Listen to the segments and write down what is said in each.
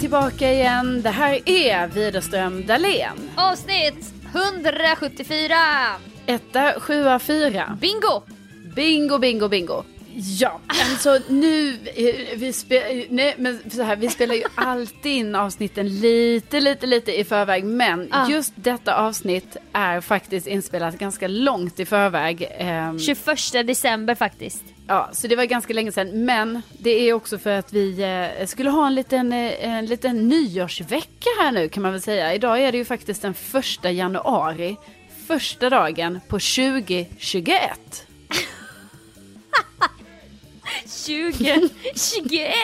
tillbaka igen. Det här är Widerström Dahlén. Avsnitt 174! Etta, sjua, fyra. Bingo! Bingo, bingo, bingo. Ja, alltså nu, eh, vi, spe, nej, men så här, vi spelar ju alltid in avsnitten lite, lite, lite i förväg. Men Ah. just detta avsnitt är faktiskt inspelat ganska långt i förväg. Ehm, 21 december faktiskt. Ja, så det var ganska länge sedan. Men det är också för att vi eh, skulle ha en liten, eh, en liten nyårsvecka här nu kan man väl säga. Idag är det ju faktiskt den första januari. Första dagen på 2021. 20, 21!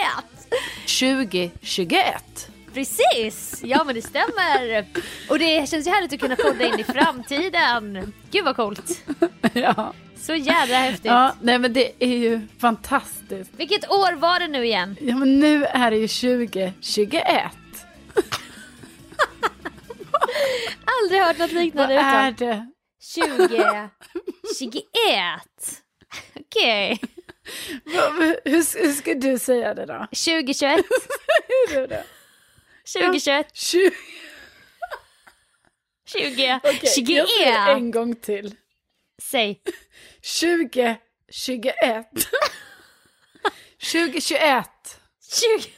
2021. Precis! Ja men det stämmer. Och det känns ju härligt att kunna podda in i framtiden. Gud vad coolt. Ja. Så jädra häftigt. ja, nej men det är ju fantastiskt. Vilket år var det nu igen? Ja men nu är det ju 2021. Aldrig hört något Vad liknande är utan. det? 20, 21. Okej. Vad- Hur, hur ska du säga det då? 2021. Hur är det? 2021. 20... 20. Okej, 21. jag säger det en gång till. Säg. 2021. 2021. 20.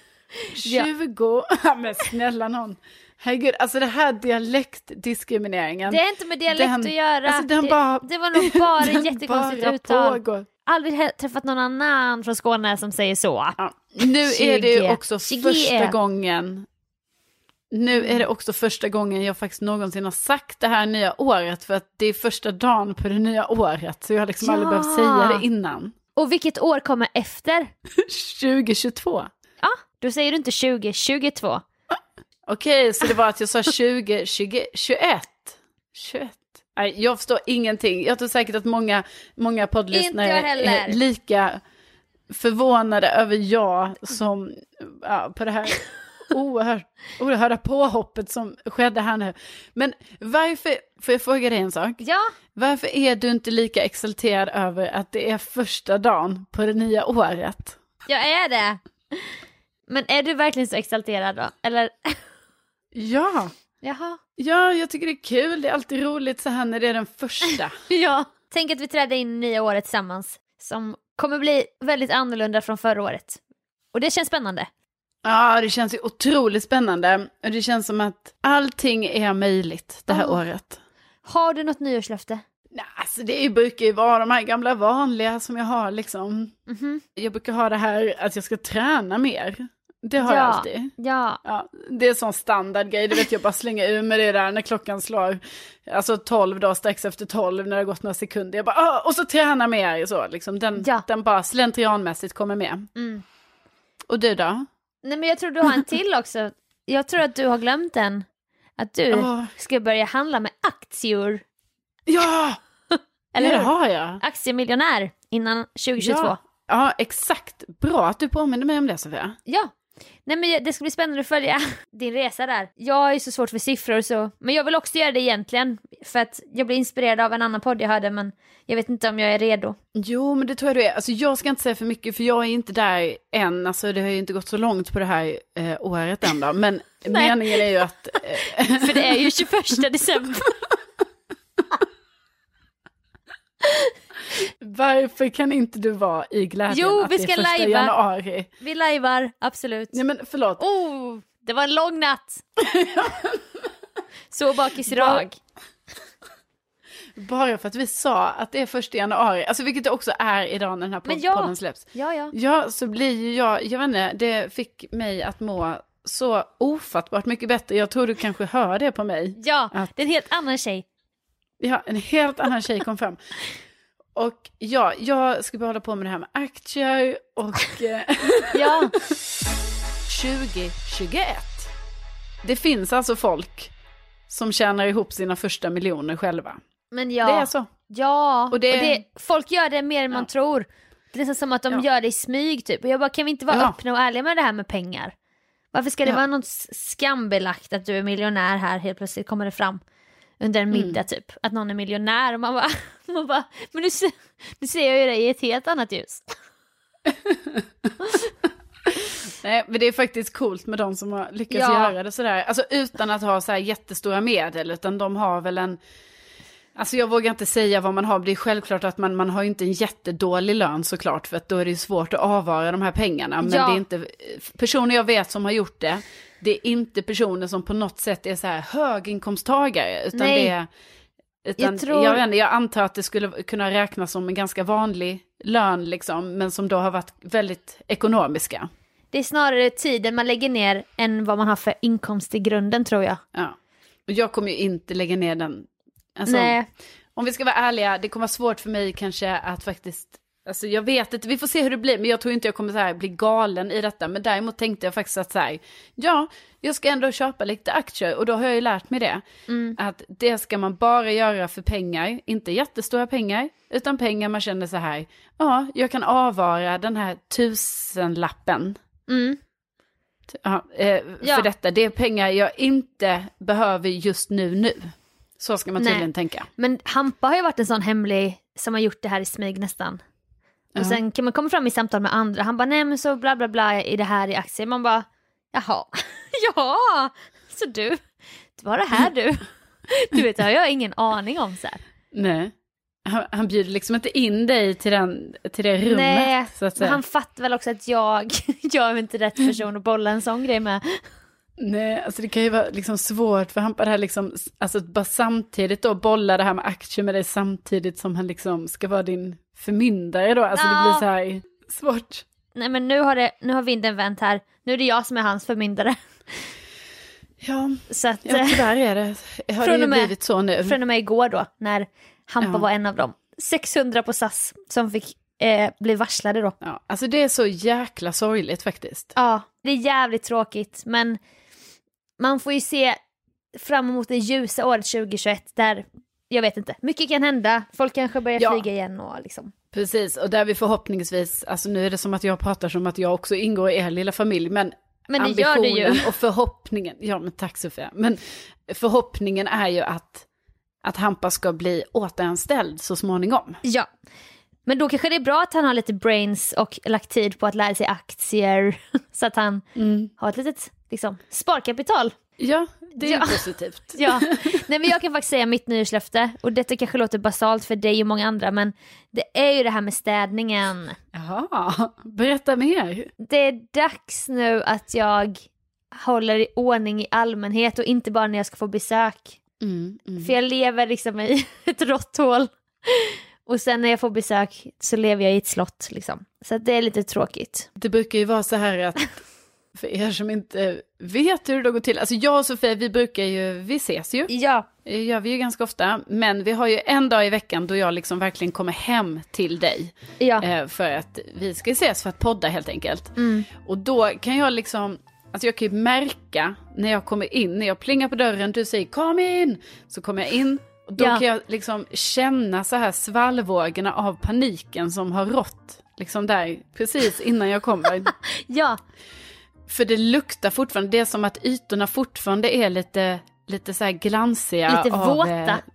Ja. 20. Ja. Men snälla någon. Herregud, alltså det här dialektdiskrimineringen. Det är inte med dialekt Den- att göra. alltså den det, bara- det var nog bara jättekonstigt bara uttal. pågår. Aldrig träffat någon annan från Skåne som säger så. Ja. Nu är det ju 20. också 20. första gången. Nu är det också första gången jag faktiskt någonsin har sagt det här nya året. För att det är första dagen på det nya året. Så jag har liksom aldrig Ja. behövt säga det innan. Och vilket år kommer efter? 2022. Ja, då säger du inte 20, 22. Okej, så det var att jag sa 20, 20, 21. 21. Nej, jag förstår ingenting. Jag tror säkert att många, många poddlyssnare är lika förvånade över jag som ja, på det här oerhört, oerhörda påhoppet som skedde här nu. Men varför, får jag fråga dig en sak? Ja, Varför är du inte lika exalterad över att det är första dagen på det nya året? jag är det. Men är du verkligen så exalterad då? Eller? Ja, Jaha. ja, jag tycker det är kul. Det är alltid roligt så här när det är den första. Ja. Tänk att vi trädde in i nya året tillsammans. Som kommer bli väldigt annorlunda från förra året. Och det känns spännande. Ja, det känns ju otroligt spännande. Och det känns som att allting är möjligt det här Ja. året. Har du något nyårslöfte? Nej, alltså det brukar ju vara de här gamla vanliga som jag har liksom. Mhm. Jag brukar ha det här att jag ska träna mer. Det har Ja. jag alltid. Ja. Ja, det är en sån standardgrej, det vet jag bara slänga ur med det där när klockan slår, alltså 12 dagar strax efter 12 när det har gått några sekunder. Jag bara, och så träna mer så liksom. Den, Ja. den bara slentrianmässigt kommer med. Mm. Och du då? Nej men jag tror du har en till också. Jag tror att du har glömt den. Att du Åh. ska börja handla med aktier. Ja! Eller det hur? har jag. Aktiemiljonär innan 2022. Ja. ja, exakt. Bra att du påminner mig om det Sofia. Ja. Nej men det ska bli spännande att följa din resa där. Jag är så svårt för siffror så. Men jag vill också göra det egentligen. För att jag blir inspirerad av en annan podd jag hörde men jag vet inte om jag är redo. Jo, men det tror jag du är. Alltså jag ska inte säga för mycket för jag är inte där än. Alltså det har ju inte gått så långt på det här eh, året än då. Men meningen är ju att... Eh, För det är ju 21 december. Varför kan inte du vara i glädjen Jo, att vi det är ska första lajva. januari? Vi lajvar, absolut. Nej men förlåt. Oh, det var en lång natt. så bakis idag. Bara för att vi sa att det är första januari, alltså vilket det också är idag när den här pod- ja. podden släpps. Ja, ja. Ja, så blir ju jag, jag vet inte, det fick mig att må så ofattbart mycket bättre. Jag tror du kanske hör det på mig. Ja, Att- det är en helt annan tjej. Ja, en helt annan tjej kom fram. Och ja, jag ska bara hålla på med det här med aktier och eh, Ja, 2021. Det finns alltså folk som tjänar ihop sina första miljoner själva. men ja. Det är så. Ja, och Och det... det- folk gör det mer än man Ja. tror. Det är nästan som att de Ja. gör det i smyg typ. Och jag bara, kan vi inte vara Ja. öppna och ärliga med det här med pengar? Varför ska det Ja. vara något skambelagt att du är miljonär här helt plötsligt kommer det fram under en Mm. middag typ? Att någon är miljonär och man bara, man bara men nu, nu ser jag ju det i ett helt annat ljus. Nej, men det är faktiskt coolt med de som har lyckats Ja. göra det sådär. Alltså utan att ha så här jättestora medel, utan de har väl en... Alltså jag vågar inte säga vad man har, det är självklart att man, man har ju inte en jättedålig lön såklart, för att då är det ju svårt att avvara de här pengarna. Men Ja. det är inte, personer jag vet som har gjort det, det är inte personer som på något sätt är så här höginkomsttagare, utan Nej. det är... Utan Jag tror- jag, vet inte, jag antar att det skulle kunna räknas som en ganska vanlig lön, liksom, men som då har varit väldigt ekonomiska. Det är snarare tiden man lägger ner än vad man har för inkomst i grunden tror jag. Ja. Och jag kommer ju inte lägga ner den. Alltså, Nej, Om vi ska vara ärliga, det kommer vara svårt för mig kanske att faktiskt, alltså jag vet inte, vi får se hur det blir, men jag tror inte jag kommer så här bli galen i detta. Men däremot tänkte jag faktiskt att så här, ja, jag ska ändå köpa lite aktier och då har jag ju lärt mig det. Att det ska man bara göra för pengar, inte jättestora pengar, utan pengar man känner så här, ja, jag kan avvara den här tusenlappen mm. Ja, eh, Ja. För detta, det är pengar jag inte behöver just nu nu. Så ska man Nej. tydligen tänka. men Hampa har ju varit en sån hemlig som har gjort det här i smyg nästan. Ja. Och sen kan man komma fram i samtal med andra, han bara nej men så bla bla bla i det här i aktier. Man bara jaha, ja, så du, det var det här du. Du vet det har jag ingen aning om så här. Nej. Han, han bjuder liksom inte in dig till, den, till det rummet. Nej, så att säga. han fattar väl också att jag, jag är inte rätt person att bolla en sån grej med. Nej, alltså det kan ju vara liksom svårt för han på det här liksom, alltså bara samtidigt då bolla det här med aktier med dig samtidigt som han liksom ska vara din förmyndare då. Alltså det Ja. blir så här svårt. Nej men nu har, det, nu har vinden vänt här, nu är det jag som är hans förmyndare. Ja, Så att ja eh, tyvärr är det, har det ju med- blivit så nu. från och med igår då, när Hampa Ja. var en av dem. 600 på SAS som fick eh, bli varslade då. Ja, alltså det är så jäkla sorgligt faktiskt. Ja, det är jävligt tråkigt men man får ju se fram emot det ljusa året 2021 där, jag vet inte, mycket kan hända, folk kanske börjar Ja. flyga igen och liksom. Precis, och där vi förhoppningsvis, alltså nu är det som att jag pratar som att jag också ingår i er lilla familj, men, Men det gör du ju. och förhoppningen, ja men tack Sofia, men förhoppningen är ju att, att Hampa ska bli återanställd så småningom. Ja. Men då kanske det är bra att han har lite brains och lagt tid på att lära sig aktier så att han har ett litet liksom, sparkapital. Ja, det är Ja. positivt. Ja. Nej men jag kan faktiskt säga mitt nyårslöfte och detta kanske låter basalt för dig och många andra men det är ju det här med städningen. Jaha, berätta mer. Det är dags nu att jag håller i ordning i allmänhet och inte bara när jag ska få besök. Mm, mm. För jag lever liksom i ett råtthål. Och sen när jag får besök så lever jag i ett slott liksom. Så det är lite tråkigt. Det brukar ju vara så här att, för er som inte vet hur det går till, alltså jag och Sofia, vi brukar ju, vi ses ju. Ja, Det gör vi ju ganska ofta, men vi har ju en dag i veckan då jag liksom verkligen kommer hem till dig. ja. Eh, för att vi ska ses för att podda helt enkelt. Mm. Och då kan jag liksom, alltså jag kan ju märka när jag kommer in, när jag plingar på dörren, du säger kom in, så kommer jag in. Och då Ja. kan jag liksom känna så här svallvågorna av paniken som har rått, liksom där, precis innan jag kommer. Ja, För det luktar fortfarande, det är som att ytorna fortfarande är lite, lite så här glansiga. Lite av, våta. eh,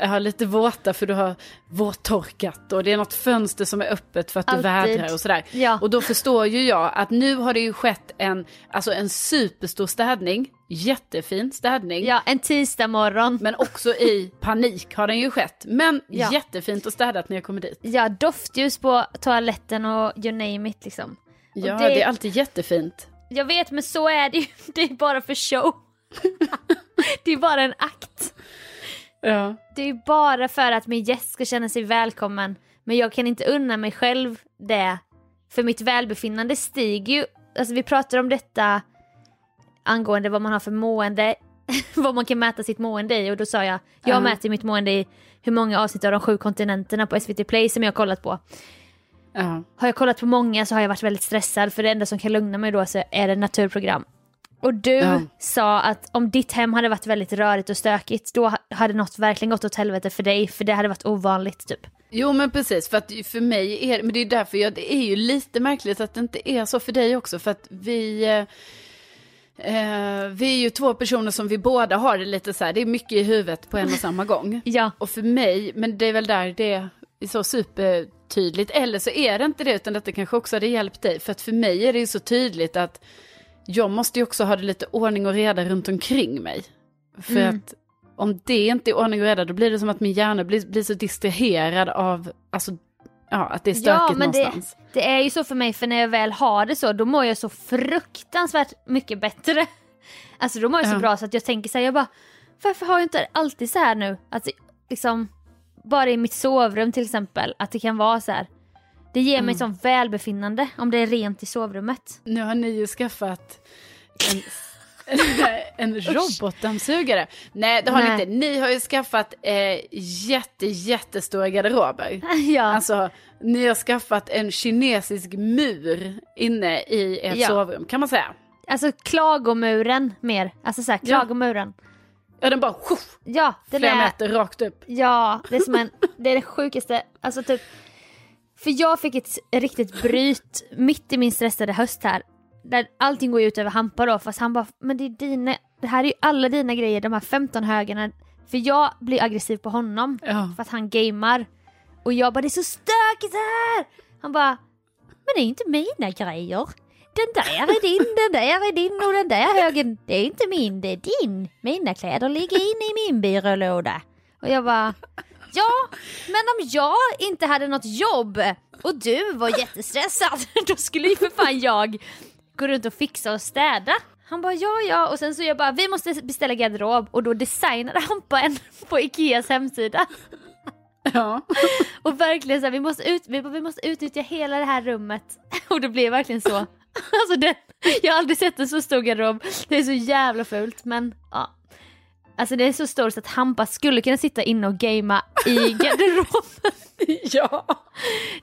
Ja, lite våta för du har våttorkat och det är något fönster som är öppet för att du Alltid. vädrar och sådär. Ja. Och då förstår ju jag att nu har det ju skett en, alltså en superstor städning, jättefin städning. ja, en tisdag morgon. Men också i panik har den ju skett. Men Ja. jättefint och städat när jag kommer dit. Ja, doftljus på toaletten och you name it liksom. Ja, det- det... är alltid jättefint. Jag vet, men så är det ju. Det är bara för show. det är bara en akt. Ja. Det är bara för att min gäst ska känna sig välkommen. Men jag kan inte unna mig själv det. För mitt välbefinnande stiger ju. Alltså vi pratar om detta angående vad man har för mående. vad man kan mäta sitt mående i. Och då sa jag, jag Ja. mäter mitt mående i hur många avsnitt av de sju kontinenterna på SVT Play som jag har kollat på. Ja. Har jag kollat på många så har jag varit väldigt stressad för det enda som kan lugna mig då så är det naturprogram. Och du Ja. sa att om ditt hem hade varit väldigt rörigt och stökigt då ha- hade något verkligen gått åt helvete för dig för det hade varit ovanligt typ. Jo men precis, för att för mig är men det är därför jag, det är ju lite märkligt att det inte är så för dig också, för att vi, eh, eh, vi är ju två personer som vi båda har det lite så här, det är mycket i huvudet på en och samma gång. Ja, Och för mig, men det är väl där det är så super tydligt. Eller så är det inte det, utan detta kanske också hade hjälpt dig. För att för mig är det ju så tydligt att jag måste ju också ha det lite ordning och reda runt omkring mig. För Mm. att om det inte är ordning och reda, då blir det som att min hjärna blir, blir så distraherad av, alltså, ja, att det är stökigt Ja, men det, någonstans. det är ju så för mig, för när jag väl har det så, då mår jag så fruktansvärt mycket bättre. Alltså då mår jag så Ja. bra så att jag tänker så här, jag bara, varför har jag inte alltid så här nu? Att det, liksom, bara i mitt sovrum till exempel, att det kan vara så här. Det ger mig Mm. sån välbefinnande om det är rent i sovrummet. Nu har ni ju skaffat en, en robotdammsugare. Nej, det har Nej. ni inte. Ni har ju skaffat eh, jätte, jättestora garderober. ja. Alltså, ni har skaffat en kinesisk mur inne i ert Ja. sovrum, kan man säga. Alltså klagomuren mer, alltså så här, klagomuren. Ja, den bara tjoff, Ja, den flera är, meter rakt upp. ja, det är som en, det är det sjukaste, alltså typ. För jag fick ett riktigt bryt mitt i min stressade höst här. Där allting går ut över Hampa då, fast han bara, men det är dina, det här är ju alla dina grejer, de här 15 högarna. För jag blir aggressiv på honom, Ja. för att han gamar. Och jag bara, det är så stökigt här! Han bara, men det är inte mina grejer. Den där är din, den där är din och den där högen, det är inte min, det är din. Mina kläder ligger inne i min byrålåda. Och jag bara, ja, men om jag inte hade något jobb och du var jättestressad, då skulle ju för fan jag gå runt och fixa och städa. Han bara ja ja och sen så jag bara vi måste beställa garderob och då designade han på en på Ikeas hemsida. Ja. Och verkligen så här, vi måste, ut, vi, vi måste utnyttja hela det här rummet. Och det blev verkligen så. Alltså det, jag har aldrig sett en så stor garderob. Det är så jävla fult men ja. Alltså det är så stort så att Hampa skulle kunna sitta inne och gamea i garderoben. ja.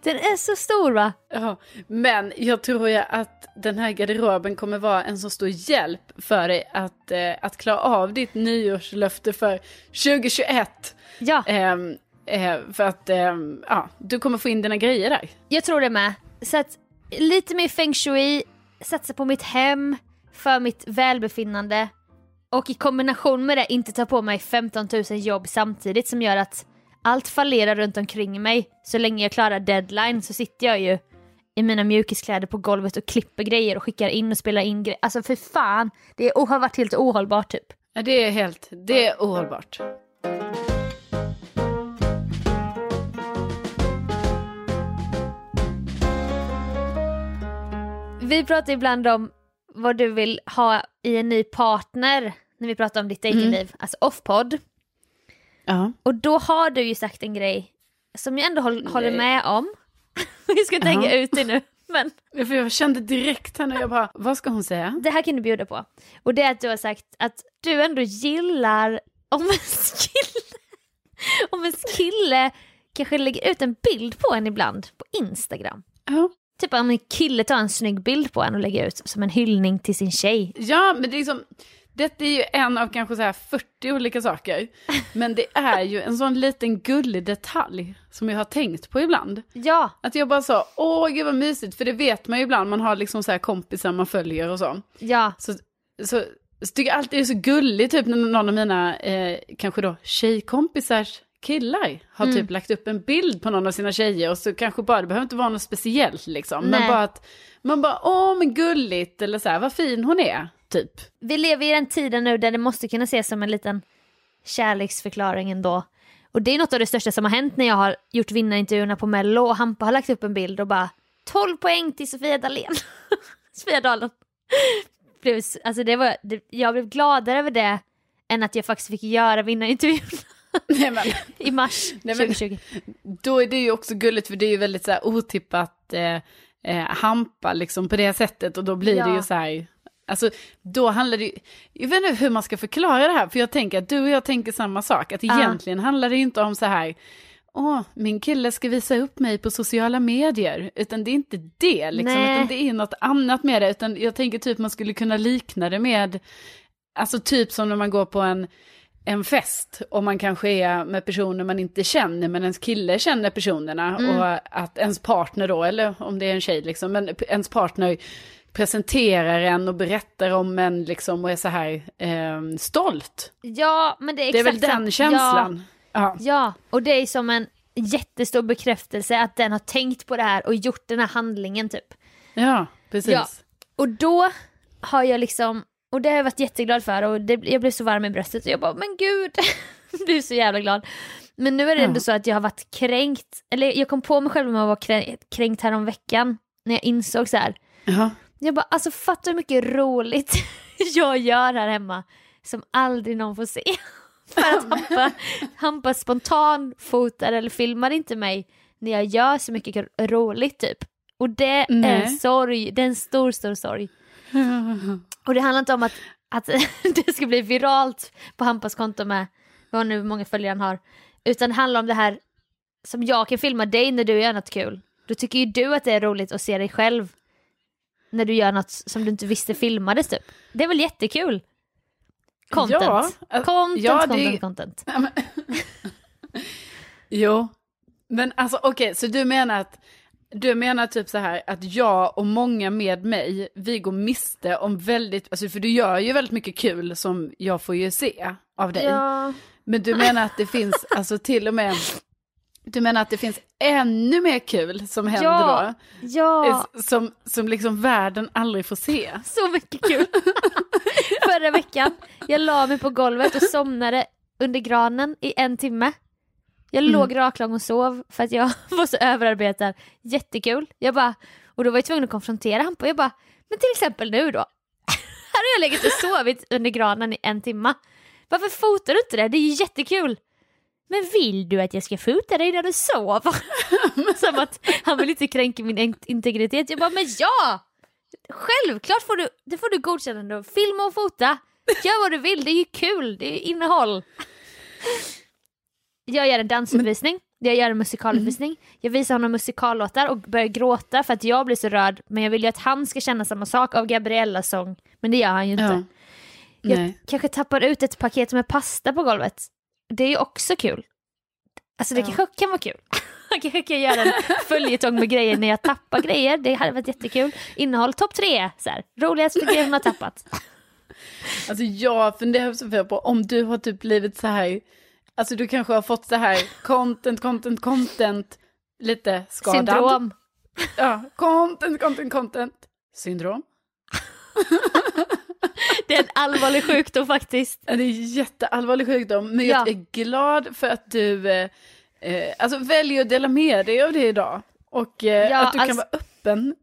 Den är så stor va? Ja, men jag tror ju att den här garderoben kommer vara en så stor hjälp för dig att, eh, att klara av ditt nyårslöfte för 2021. Ja, Ehm, eh, för att ehm, ja, du kommer få in dina grejer där. jag tror det med. Så att lite mer feng shui, satsa på mitt hem, för mitt välbefinnande. Och i kombination med det inte ta på mig 15 000 jobb samtidigt som gör att allt fallerar runt omkring mig. Så länge jag klarar deadline så sitter jag ju i mina mjukiskläder på golvet och klipper grejer och skickar in och spelar in grejer. Alltså för fan, det är, har varit helt ohållbart typ. Ja, det är helt, det är ohållbart. Vi pratar ibland om vad du vill ha i en ny partner när vi pratar om ditt datingliv, alltså off-podd. Ja. Och då har du ju sagt en grej som jag ändå håll, håller med om. Vi ska inte hänga ut det nu, men För jag kände direkt här nu, jag bara, vad ska hon säga? det här kan du bjuda på. Och det är att du har sagt att du ändå gillar om en kille, om en kille kanske lägger ut en bild på en ibland på Instagram. Ja. Typ om en kille tar en snygg bild på en och lägger ut som en hyllning till sin tjej. Ja, men det är liksom, detta är ju en av kanske så här 40 olika saker. Men det är ju en sån liten gullig detalj som jag har tänkt på ibland. Ja, Att jag bara sa, åh gud vad mysigt, för det vet man ju ibland, man har liksom så här kompisar man följer och så. ja, Så, så, så tycker jag alltid det är så gulligt, typ när någon av mina, eh, kanske då tjejkompisars killar har Mm. typ lagt upp en bild på någon av sina tjejer och så kanske bara, det behöver inte vara något speciellt liksom, men Nej. bara att man bara, åh men gulligt, eller så här, vad fin hon är, typ. vi lever i den tiden nu där det måste kunna ses som en liten kärleksförklaring ändå. Och det är något av det största som har hänt när jag har gjort vinnarintervjuerna på Mello och Hampa har lagt upp en bild och bara 12 poäng till Sofia Dalén. Sofia Dalen. Alltså det var, det, jag blev gladare över det än att jag faktiskt fick göra vinnarintervjun Nej, men, i mars Nej, men- 2020. då är det ju också gulligt för det är ju väldigt så här otippat eh, eh, hampa liksom på det sättet och då blir det Ja. ju så här, alltså då handlar det ju, jag vet inte hur man ska förklara det här för jag tänker att du och jag tänker samma sak, att egentligen handlar det inte om så här, åh, min kille ska visa upp mig på sociala medier, utan det är inte det liksom, Nej. utan det är något annat med det, utan jag tänker typ man skulle kunna likna det med, alltså typ som när man går på en en fest och man kanske är med personer man inte känner men ens kille känner personerna Mm. och att ens partner då, eller om det är en tjej liksom, men ens partner presenterar en och berättar om en liksom och är så här eh, stolt. Ja, men det är Det är exakt väl den känslan. Ja. Ja, och det är som en, jättestor bekräftelse att den har tänkt på det här och gjort den här handlingen typ. Ja, precis. Ja. Och då har jag liksom, och det har jag varit jätteglad för och det, jag blev så varm i bröstet och jag bara men gud, du är så jävla glad. Men nu är det ändå Ja. så att jag har varit kränkt, eller jag kom på mig själv med att vara kränkt, kränkt här om veckan när jag insåg så här. Ja. Jag bara alltså fatta hur mycket roligt jag gör här hemma som aldrig någon får se. För att Hampa, Hampa spontan fotar eller filmar inte mig när jag gör så mycket roligt typ. Och det är en Nej. sorg, det är en stor stor sorg. Och det handlar inte om att, att det ska bli viralt på Hampas konto med vad nu många följare han har. Utan det handlar om det här som jag kan filma dig när du gör något kul. Då tycker ju du att det är roligt att se dig själv när du gör något som du inte visste filmades typ. Det är väl jättekul? Content. Ja, äh, content, ja, det- content, content. Ja, men- jo, men alltså okej, så du menar att du menar typ så här att jag och många med mig, vi går miste om väldigt, alltså för du gör ju väldigt mycket kul som jag får ju se av dig. Ja. Men du menar att det finns, alltså till och med, du menar att det finns ännu mer kul som händer Ja. då? ja, Som, som liksom världen aldrig får se. så mycket kul. Förra veckan, jag la mig på golvet och somnade under granen i en timme. Jag låg raklång och sov för att jag var så överarbetad. Jättekul. Jag bara, och då var jag tvungen att konfrontera Hampa. Jag bara, men till exempel nu då. Här har jag legat och sovit under granen i en timme. Varför fotar du inte det? Det är ju jättekul. Men vill du att jag ska fota dig när du sover? Som att han vill inte kränka min in- integritet. Jag bara, men ja! Självklart får du, det får du godkännande. Filma och fota. Gör vad du vill, det är ju kul, det är ju innehåll. Jag gör en dansuppvisning, jag gör en musikaluppvisning. Jag visar honom musikallåtar och börjar gråta för att jag blir så rörd. Men jag vill ju att han ska känna samma sak av Gabriellas sång. Men det gör han ju inte. Ja. Jag Nej. kanske tappar ut ett paket med pasta på golvet. Det är ju också kul. Alltså det Ja. kanske kan vara kul. Jag kanske kan göra en följetong med grejer när jag tappar grejer. Det hade varit jättekul. Innehåll topp tre. Så här. Roligaste grejer hon har tappat. Alltså jag funderar på om du har typ blivit så här, alltså du kanske har fått så här content, content, content, lite skadad. Syndrom. Ja, content, content, content, syndrom. Det är en allvarlig sjukdom faktiskt. Ja, Det är en jätteallvarlig sjukdom, men Ja. jag är glad för att du eh, eh, alltså väljer att dela med dig av det idag. Och eh, Ja, att du kan alltså- vara öppen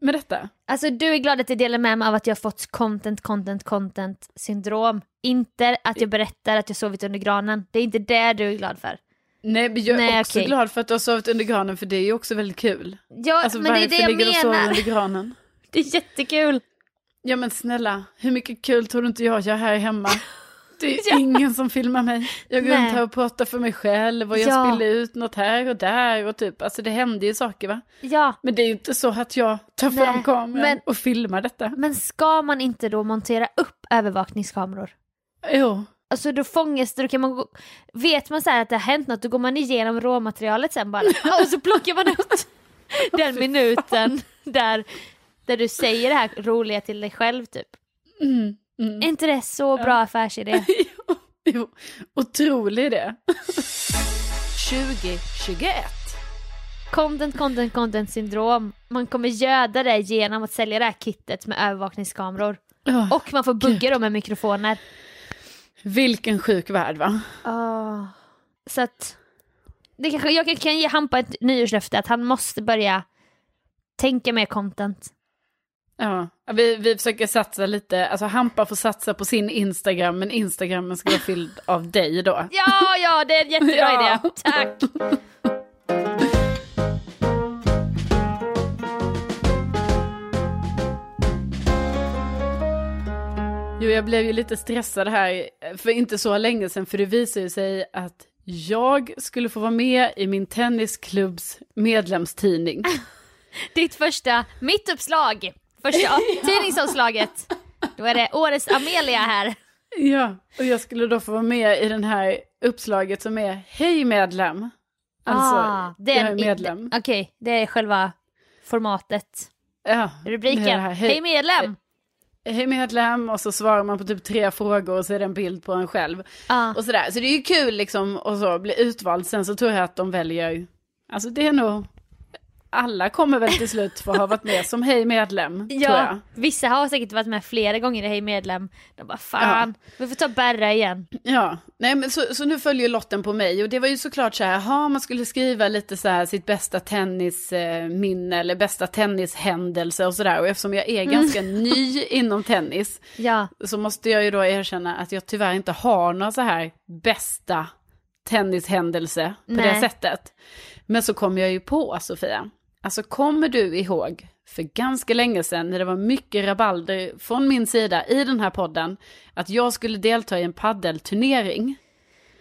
med detta. Alltså du är glad att jag delar med mig av att jag har fått content, content, content syndrom. Inte att jag berättar att jag sovit under granen. Det är inte det du är glad för. Nej, men jag är Nej, också okej. glad för att du har sovit under granen, för det är ju också väldigt kul. Ja, Alltså men det är det jag ligger sover menar. under granen? Det är jättekul. Ja men snälla, hur mycket kul tror du inte jag gör här hemma? Det är Ja. ingen som filmar mig. Jag går Nej. runt här och pratar för mig själv och jag Ja. spiller ut något här och där och typ, alltså det händer ju saker va? Ja, Men det är ju inte så att jag tar Nej, fram kameran men- och filmar detta. men ska man inte då montera upp övervakningskameror? Jo, Alltså då fångas det, då kan man gå, vet man så här att det har hänt något, då går man igenom råmaterialet sen bara och så plockar man ut den minuten där, där du säger det här roliga till dig själv typ. mm, mm. Är inte det så bra affärsidé? jo, jo, otrolig idé. 2021. Content, content, content syndrom. Man kommer göda det genom att sälja det här kittet med övervakningskameror. Oh, Och man får bugga dem med mikrofoner. vilken sjuk värld va? Ah. Så att det kanske, jag kan- kan ge Hampa ett nyårslöfte att han måste börja tänka mer content. Ja, vi, vi försöker satsa lite, alltså Hampa får satsa på sin Instagram, men Instagrammen ska vara fylld av dig då. Ja, ja, det är en jättebra Ja. idé. Tack! Jo, jag blev ju lite stressad här för inte så länge sedan, för det visade ju sig att jag skulle få vara med i min tennisklubbs medlemstidning. Ditt första mittuppslag. Första tidningsomslaget. Då är det årets Amelia här. Ja, och jag skulle då få vara med i den här uppslaget som är Hej medlem. Alltså, Ah, det jag är medlem. Okej, det är själva formatet. Ja, Rubriken. här, Hej, medlem! Hej medlem, och så svarar man på typ tre frågor och så är det en bild på en själv. Ah. Och sådär, så det är ju kul liksom att så bli utvald. Sen så tror jag att de väljer Alltså det är nog, alla kommer väl till slut få ha varit med som hej medlem. Ja, vissa har säkert varit med flera gånger i Hej Medlem. De bara fan, vi får ta Berra igen. Ja, nej men så, så nu följer lotten på mig och det var ju såklart så här, ha man skulle skriva lite så här sitt bästa tennisminne eller bästa tennishändelse och sådär och eftersom jag är ganska ny inom tennis Ja, så måste jag ju då erkänna att jag tyvärr inte har några så här bästa tennishändelse på det Nej. sättet. Men så kom jag ju på Sofia, alltså kommer du ihåg för ganska länge sedan när det var mycket rabalder från min sida i den här podden att jag skulle delta i en paddelturnering.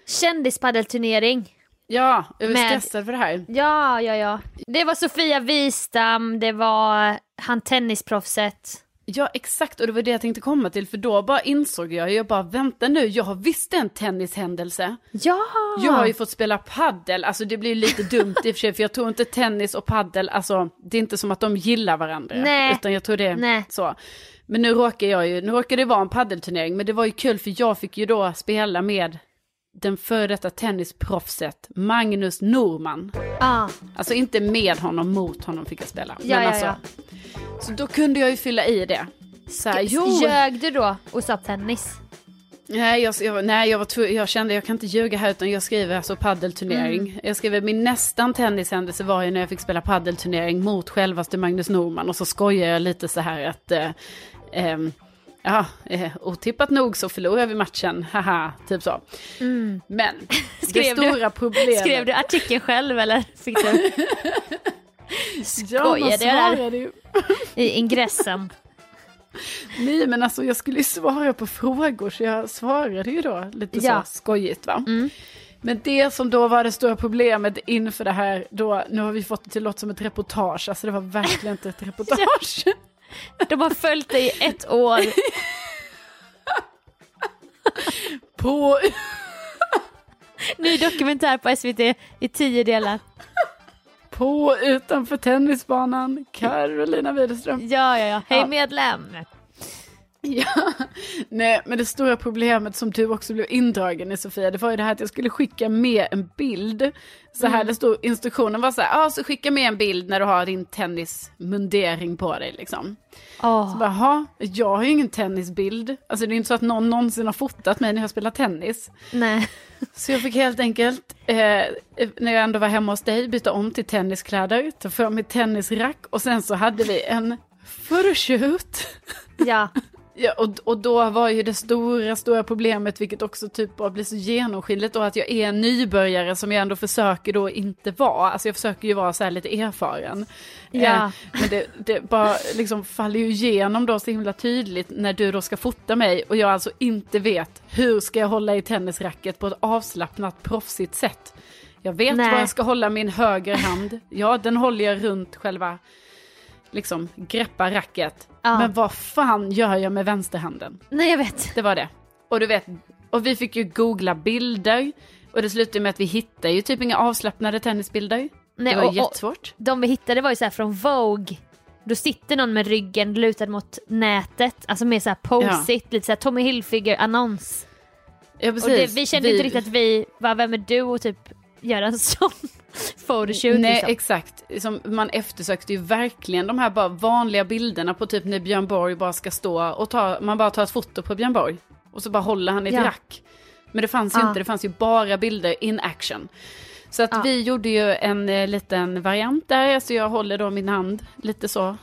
kändispaddelturnering. Ja, jag var Med- stressad för det här. Ja, ja, ja. Det var Sofia Wistam, det var han tennisproffset. Ja, exakt, och det var det jag tänkte komma till, för då bara insåg jag, jag bara vänta nu, jag har visst en tennishändelse. Ja! Jag har ju fått spela paddel, alltså det blir lite dumt i och för sig, för jag tror inte tennis och paddel, alltså det är inte som att de gillar varandra. Nej. Utan jag tror det är Nej. så. Men nu råkar jag ju, nu råkar det vara en paddelturnering, men det var ju kul för jag fick ju då spela med den före detta tennisproffset Magnus Norman. Ja, Alltså inte med honom, mot honom fick jag spela. Ja, men ja, alltså, ja. Så då kunde jag ju fylla i det. Så här, jo, Ljög du då och sa tennis? Nej, jag, jag, nej jag, var jag kände jag kan inte ljuga här utan jag skriver alltså paddelturnering. Mm. Jag skriver min nästan tennishändelse var ju när jag fick spela paddelturnering mot självaste Magnus Norman och så skojar jag lite så här att eh, ehm, ja, eh, otippat nog så förlorar vi matchen, haha, typ så. Men det Mm. Skrev du- stora problemet. Skrev du artikeln själv eller fick du Ja, man svarade ju. i ingressen? Nej men alltså jag skulle ju svara på frågor så jag svarade ju då lite Ja. så skojigt va. Mm. Men det som då var det stora problemet inför det här, då, nu har vi fått det till låta som ett reportage, alltså det var verkligen inte ett reportage. De har följt dig i ett år. På, Ny dokumentär på SVT i tio delar. På utanför tennisbanan, Carolina Widerström. Ja, ja, ja. Hej medlem. Ja, nej men det stora problemet som du också blev indragen i Sofia, det var ju det här att jag skulle skicka med en bild. Så här, det stod, instruktionen var så här, ja så skicka med en bild när du har din tennismundering på dig liksom. Åh, Så bara, Jaha, jag har ju ingen tennisbild. Alltså det är inte så att någon någonsin har fotat mig när jag spelar tennis. nej. Så jag fick helt enkelt, eh, när jag ändå var hemma hos dig, byta om till tenniskläder, ta fram mitt tennisrack och sen så hade vi en photoshoot. Ja, Ja, och, och då var ju det stora, stora problemet, vilket också typ bara blir så genomskinligt då, att jag är en nybörjare som jag ändå försöker då inte vara. Alltså jag försöker ju vara så här lite erfaren. Ja. Eh, men det, det bara liksom faller ju igenom då så himla tydligt när du då ska fota mig och jag alltså inte vet hur ska jag hålla i tennisracket på ett avslappnat, proffsigt sätt. Jag vet Nej. var jag ska hålla min höger hand. Ja, den håller jag runt själva, liksom greppa racket. Ja. Men vad fan gör jag med vänsterhanden? nej jag vet. Det var det. Och du vet, och vi fick ju googla bilder. Och det slutade med att vi hittade ju typ inga avslappnade tennisbilder. Nej, det var och- och- jättesvårt. De vi hittade var ju så här från Vogue. Då sitter någon med ryggen lutad mot nätet, alltså mer så här posigt, lite så här Tommy Hilfiger-annons. Ja, Och precis. det, vi kände inte riktigt att vi, var vem är du och typ göra en sån photoshoot Nej, liksom. exakt. Som man eftersökte ju verkligen de här bara vanliga bilderna på typ när Björn Borg bara ska stå och ta, man bara tar ett foto på Björn Borg. Och så bara håller han i ett Ja. rack. Men det fanns ju Ja. inte, det fanns ju bara bilder in action. Så att Ja. vi gjorde ju en eh, liten variant där, alltså jag håller då min hand lite så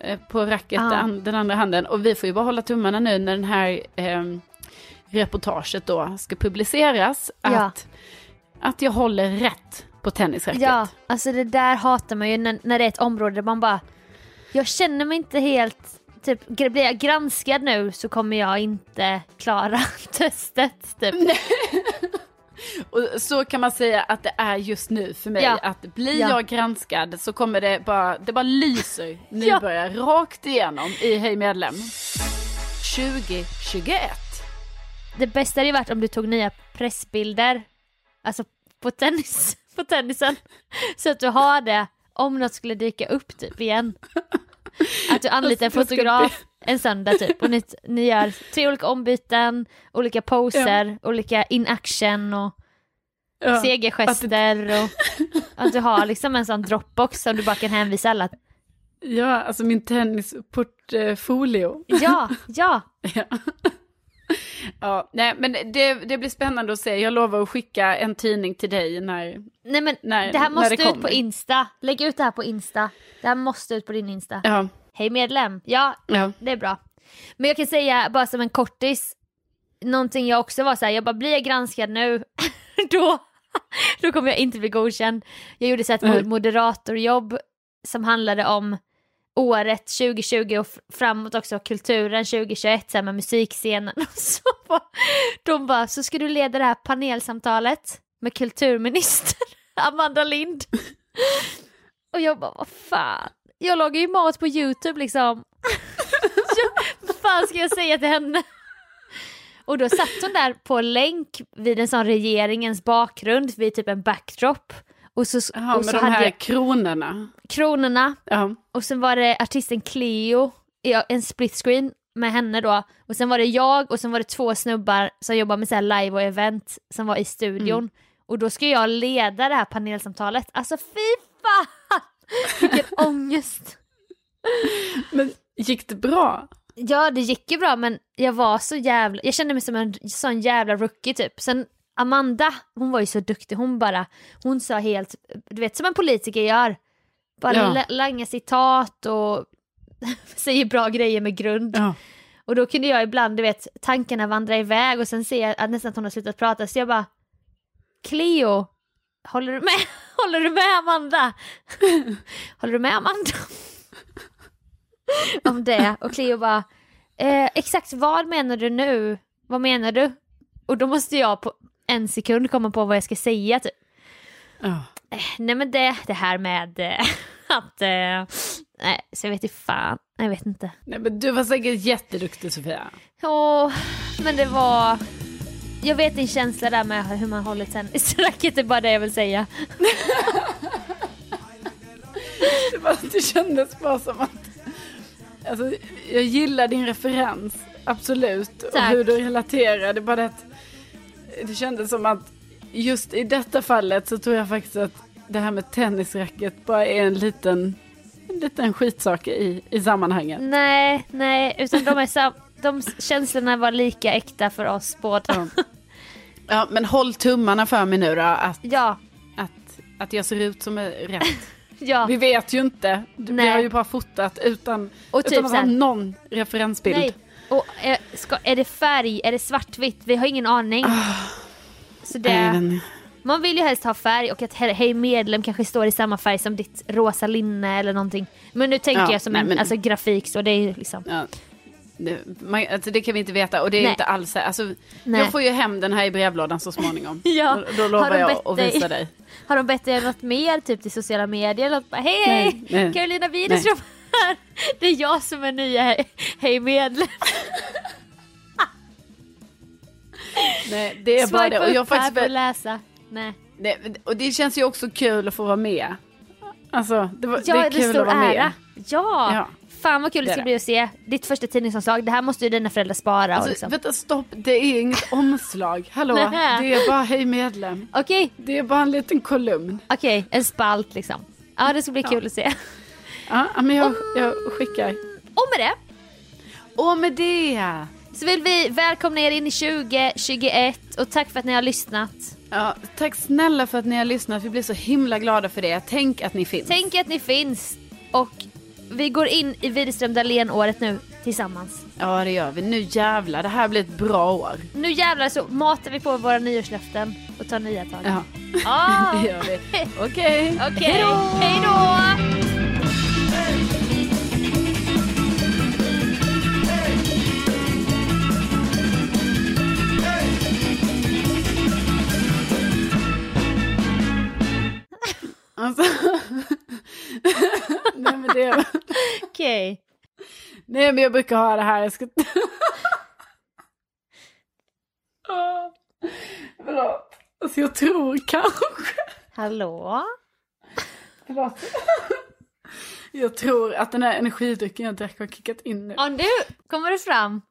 eh, på racket, Ja. den, den andra handen. Och vi får ju bara hålla tummarna nu när den här eh, reportaget då ska publiceras. Ja. Att, att jag håller rätt på tennisracket. Ja, alltså det där hatar man ju när, när det är ett område där man bara, jag känner mig inte helt, typ blir jag granskad nu så kommer jag inte klara testet. Typ. Och så kan man säga att det är just nu för mig. Ja. Att blir Ja. jag granskad så kommer det bara, det bara lyser nybörjare rakt igenom i Hej medlem. 2021. Det bästa hade ju varit om du tog nya pressbilder, alltså på, tennis, på tennisen, så att du har det om något skulle dyka upp typ igen. Att du anlitar en ska fotograf en söndag typ och ni, ni gör tre olika ombyten, olika poser, olika in action och Ja, segergester och att du har liksom en sån dropbox som du bara kan hänvisa alla. Ja, alltså min tennisportfolio. Ja, ja. Ja. Ja, nej men det, det blir spännande att se. Jag lovar att skicka en tidning till dig när... Nej men När- det här måste det ut på Insta. Lägg ut det här på Insta. Det här måste ut på din Insta. Ja, Hej medlem. Ja, ja. det är bra. Men jag kan säga bara som en kortis, någonting jag också var så här, jag bara blir jag granskad nu, då, då kommer jag inte bli godkänd. Jag gjorde så här ett Nej. moderatorjobb som handlade om året 2020 och framåt också kulturen 2021 så här med musikscenen och så bara, de bara, så ska du leda det här panelsamtalet med kulturminister Amanda Lind. Och jag bara, vad fan, jag lagar ju mat på YouTube liksom. Jag- Vad fan ska jag säga till henne? Och då satt hon där på länk vid en sån regeringens bakgrund, vid typ en backdrop. Och så, Jaha, och med så de hade här jag kronorna. kronorna Ja. och sen var det artisten Cleo en split screen med henne då. Och sen var det jag och sen var det två snubbar som jobbar med så här live och event som var i studion. Mm. Och då ska jag leda det här panelsamtalet. Alltså fy fan! Vilken ångest. Men gick det bra? Ja det gick ju bra men jag var så jävla, jag kände mig som en sån jävla rookie typ. Sen Amanda, hon var ju så duktig, hon bara, hon sa helt, du vet som en politiker gör. Bara Ja. langa citat och säger bra grejer med grund. Ja. Och då kunde jag ibland, du vet, tankarna vandra iväg och sen ser jag att nästan att hon har slutat prata så jag bara Cleo, håller du med? Håller du med Amanda? håller du med Amanda? Om det. Och Cleo bara, eh, exakt vad menar du nu? Vad menar du? Och då måste jag på en sekund komma på vad jag ska säga typ. Ja. Nej men det, det här med eh, att, eh, nej så jag vet inte fan, jag vet inte. Nej, men du var säkert jätteduktig Sofia. Åh, men det var... Jag vet din känsla där med hur man håller tennisracket, det är bara det jag vill säga. Det, var, det kändes bara som att... Alltså, jag gillar din referens, absolut. Och Tack. hur du relaterar. Det är bara det att det kändes som att just i detta fallet så tror jag faktiskt att det här med tennisracket bara är en liten, en liten skitsak i, i sammanhanget. Nej, nej, utan de, är sam- de känslorna var lika äkta för oss båda. Ja. Ja, men håll tummarna för mig nu då, att, Ja, att, att jag ser ut som är rätt. ja. Vi vet ju inte. Vi Nej. har ju bara fotat utan, Och utan typ att ha någon referensbild. nej. Och är, ska, är det färg, är det svartvitt? Vi har ingen aning. Så jag vet det, man vill ju helst ha färg och att he- Hej medlem kanske står i samma färg som ditt rosa linne eller någonting. Men nu tänker Ja, jag som nej, en men- alltså, grafik så det är liksom. Ja. Det, man, alltså det kan vi inte veta och det är Nej. inte alls alltså, Nej. Jag får ju hem den här i brevlådan så småningom. Ja. Då, då lovar jag att visa dig. Har de bett dig något mer, typ till sociala medier? Eller något? Bara, hej, hej! nej. Carolina Widerström här! Det är jag som är nya Hej- Hej medlem. Nej, det är bara det. Och, jag upp här faktiskt, för att läsa. Nej. det, och det känns ju också kul att få vara med. Alltså, det, var, Ja, det det är kul stor att vara med. ära. Ja. Ja. Fan vad kul Det det ska det. bli att se. Ditt första tidningsomslag, det här måste ju dina föräldrar spara. och Alltså, liksom. Vänta, stopp. Det är inget omslag. Hallå, det är bara hej medlem. Okej, Det är bara en liten kolumn. okej, en spalt liksom. Ja, det ska bli kul att se. Ja, men jag, jag skickar. Och med det Och med det. så vill vi välkomna er in i 2021 och tack för att ni har lyssnat. Ja, tack snälla för att ni har lyssnat. Vi blir så himla glada för det. Tänk att ni finns. Tänk att ni finns och vi går in i Widerström Dahlén-året nu tillsammans. Ja, det gör vi. Nu jävlar, det här blir ett bra år. Nu jävlar så matar vi på våra nyårslöften och tar nya tag. Ja, Ah, det gör vi. Okej. Okej, Hej då! hej Alltså. Nej, men det... Okej. Nej, men jag brukar ha det här. Jag ska... Förlåt. Alltså, jag tror kanske... Hallå? Förlåt. Jag tror att den här energidrycken jag drack har kickat in nu. Och nu kommer det fram.